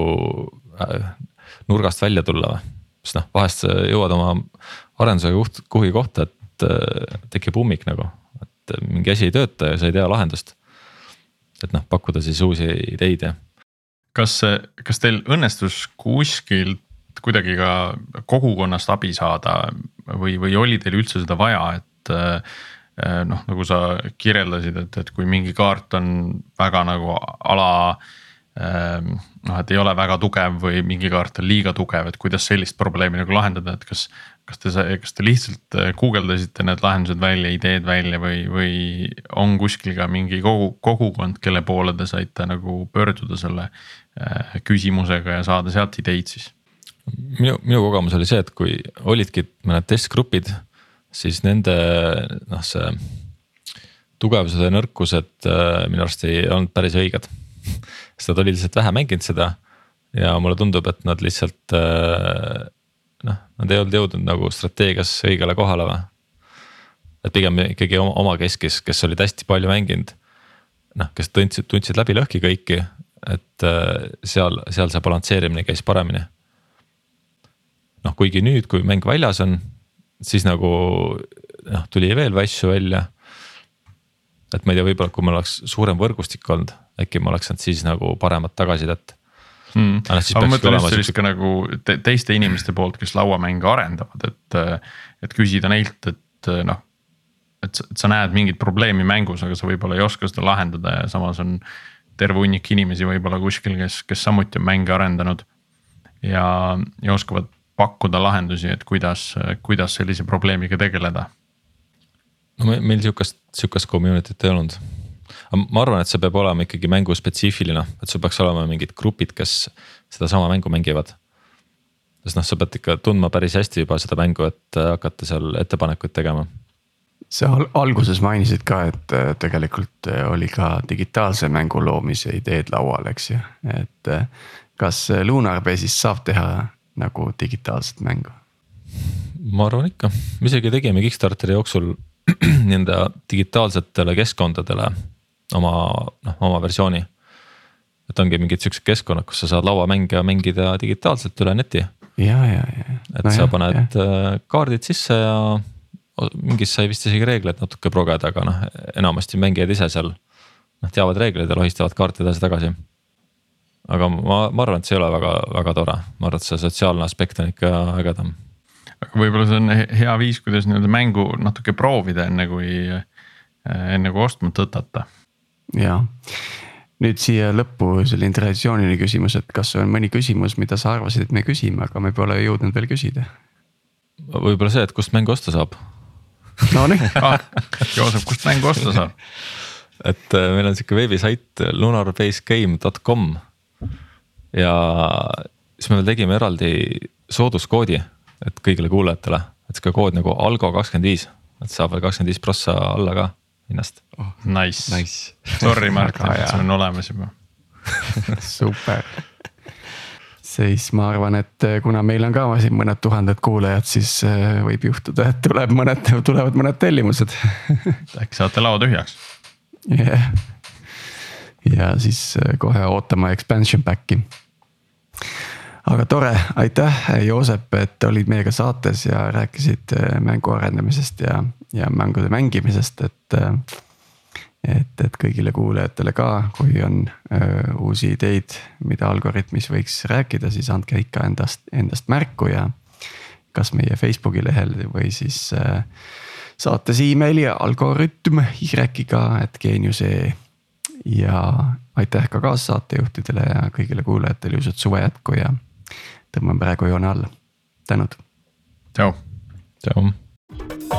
äh, nurgast välja tulla või. sest noh, vahest sa jõuad oma arendusega koht, kuhugi kohta, et äh, tekib ummik nagu, et mingi asi ei tööta ja sa ei tea lahendust. et noh, pakkuda siis uusi ideid ja kas, kas teil õnnestus kuskilt kuidagi ka kogukonnast abi saada või, või oli teil üldse seda vaja, et noh, nagu sa kirjeldasid, et, et kui mingi kaart on väga nagu ala ähm, noh, et ei ole väga tugev või mingi kaart on liiga tugev, et kuidas sellist probleemi nagu lahendada, et kas. kas te, kas te lihtsalt äh, guugeldasite need lahendused välja, ideed välja või, või on kuskil ka mingi kogu, kogukond, kelle poole te saite nagu pöörduda selle äh, küsimusega ja saada sealt ideid siis? minu, minu kogemus oli see, et kui olidki mõned testgrupid, siis nende noh, see tugevused ja nõrkused äh, minu arust ei olnud päris õiged. [LAUGHS] sest nad olid lihtsalt vähe mänginud seda ja mulle tundub, et nad lihtsalt äh, noh, nad ei olnud jõudnud nagu strateegias õigele kohale või. et pigem ikkagi oma, omakeskis, kes olid hästi palju mänginud. noh, kes tundsid, tundsid läbi lõhki kõiki, et äh, seal, seal see balansseerimine käis paremini. noh, kuigi nüüd, kui mäng väljas on, siis nagu noh, tuli veel asju välja. et ma ei tea, võib-olla kui mul oleks suurem võrgustik olnud, äkki ma oleks saanud siis nagu paremat tagasisidet mm.. aga ma mõtlen just sellist ka nagu te, teiste inimeste poolt, kes lauamänge arendavad, et, et küsida neilt, et noh. et sa, et sa näed mingit probleemi mängus, aga sa võib-olla ei oska seda lahendada ja samas on terve hunnik inimesi võib-olla kuskil, kes, kes samuti on mänge arendanud. ja, ja oskavad pakkuda lahendusi, et kuidas, kuidas sellise probleemiga tegeleda. no meil sihukest, sihukest community't ei olnud ma arvan, et see peab olema ikkagi mänguspetsiifiline, et sul peaks olema mingid grupid, kes sedasama mängu mängivad. sest noh, sa pead ikka tundma päris hästi juba seda mängu, et äh, hakata seal ettepanekuid tegema. sa alguses mainisid ka, et äh, tegelikult äh, oli ka digitaalse mängu loomise ideed laual, eks ju, et kas Lunar Base'is saab teha nagu digitaalset mängu? ma arvan ikka, me isegi tegime Kickstarteri jooksul [CLEARS THROAT] nii-öelda digitaalsetele keskkondadele oma noh, oma versiooni. et ongi mingid siuksed keskkonnad, kus sa saad lauamänge mängida digitaalselt üle neti. ja, ja, ja. et no sa jah, paned jah. Äh, kaardid sisse ja mingis sai vist isegi reegleid natuke progeda, aga noh, enamasti mängijad ise seal noh, teavad reegleid ja lohistavad kaarte edasi-tagasi. Aga ma, ma arvan, et see ei ole väga, väga tore, ma arvan, et see sotsiaalne aspekt on ikka ägedam. aga võib-olla see on hea viis, kuidas nii-öelda mängu natuke proovida, enne kui, enne kui ostma tõtata ja nüüd siia lõppu selline traditsiooniline küsimus, et kas on mõni küsimus, mida sa arvasid, et me küsime, aga me pole jõudnud veel küsida? võib-olla see, et kust mängu osta saab. Nonii [LAUGHS] ah,. Joosep, kust mängu osta saab? et äh, meil on sihuke veebisait lunarbasegame.com ja siis me veel tegime eraldi sooduskoodi, et kõigile kuulajatele, et sihuke kood nagu Algo kakskümmend viis, et saab veel kakskümmend viis prossa alla ka hinnast. Oh,. Nice, nice., sorry Martin, et see on olemas juba. [LAUGHS] Super, siis ma arvan, et eh, kuna meil on ka siin mõned tuhanded kuulajad, siis eh, võib juhtuda, et tuleb mõned, [LAUGHS] tulevad mõned tellimused. [LAUGHS] Äkki saate lao tühjaks? Yeah.. ja siis eh, kohe ootama expansion back'i aga tore, aitäh, Joosep, et olid meiega saates ja rääkisid mängu arendamisest ja, ja mängude mängimisest, et. et, et kõigile kuulajatele ka, kui on öö, uusi ideid, mida Algorütmis võiks rääkida, siis andke ikka endast, endast märku ja. kas meie Facebooki lehel või siis öö, saates emaili algoritm y-iga, et geenius.ee. ja aitäh ka kaassaatejuhtidele ja kõigile kuulajatele ilusat suve jätku ja tõmban praegu joone alla, tänud. tšau. tšau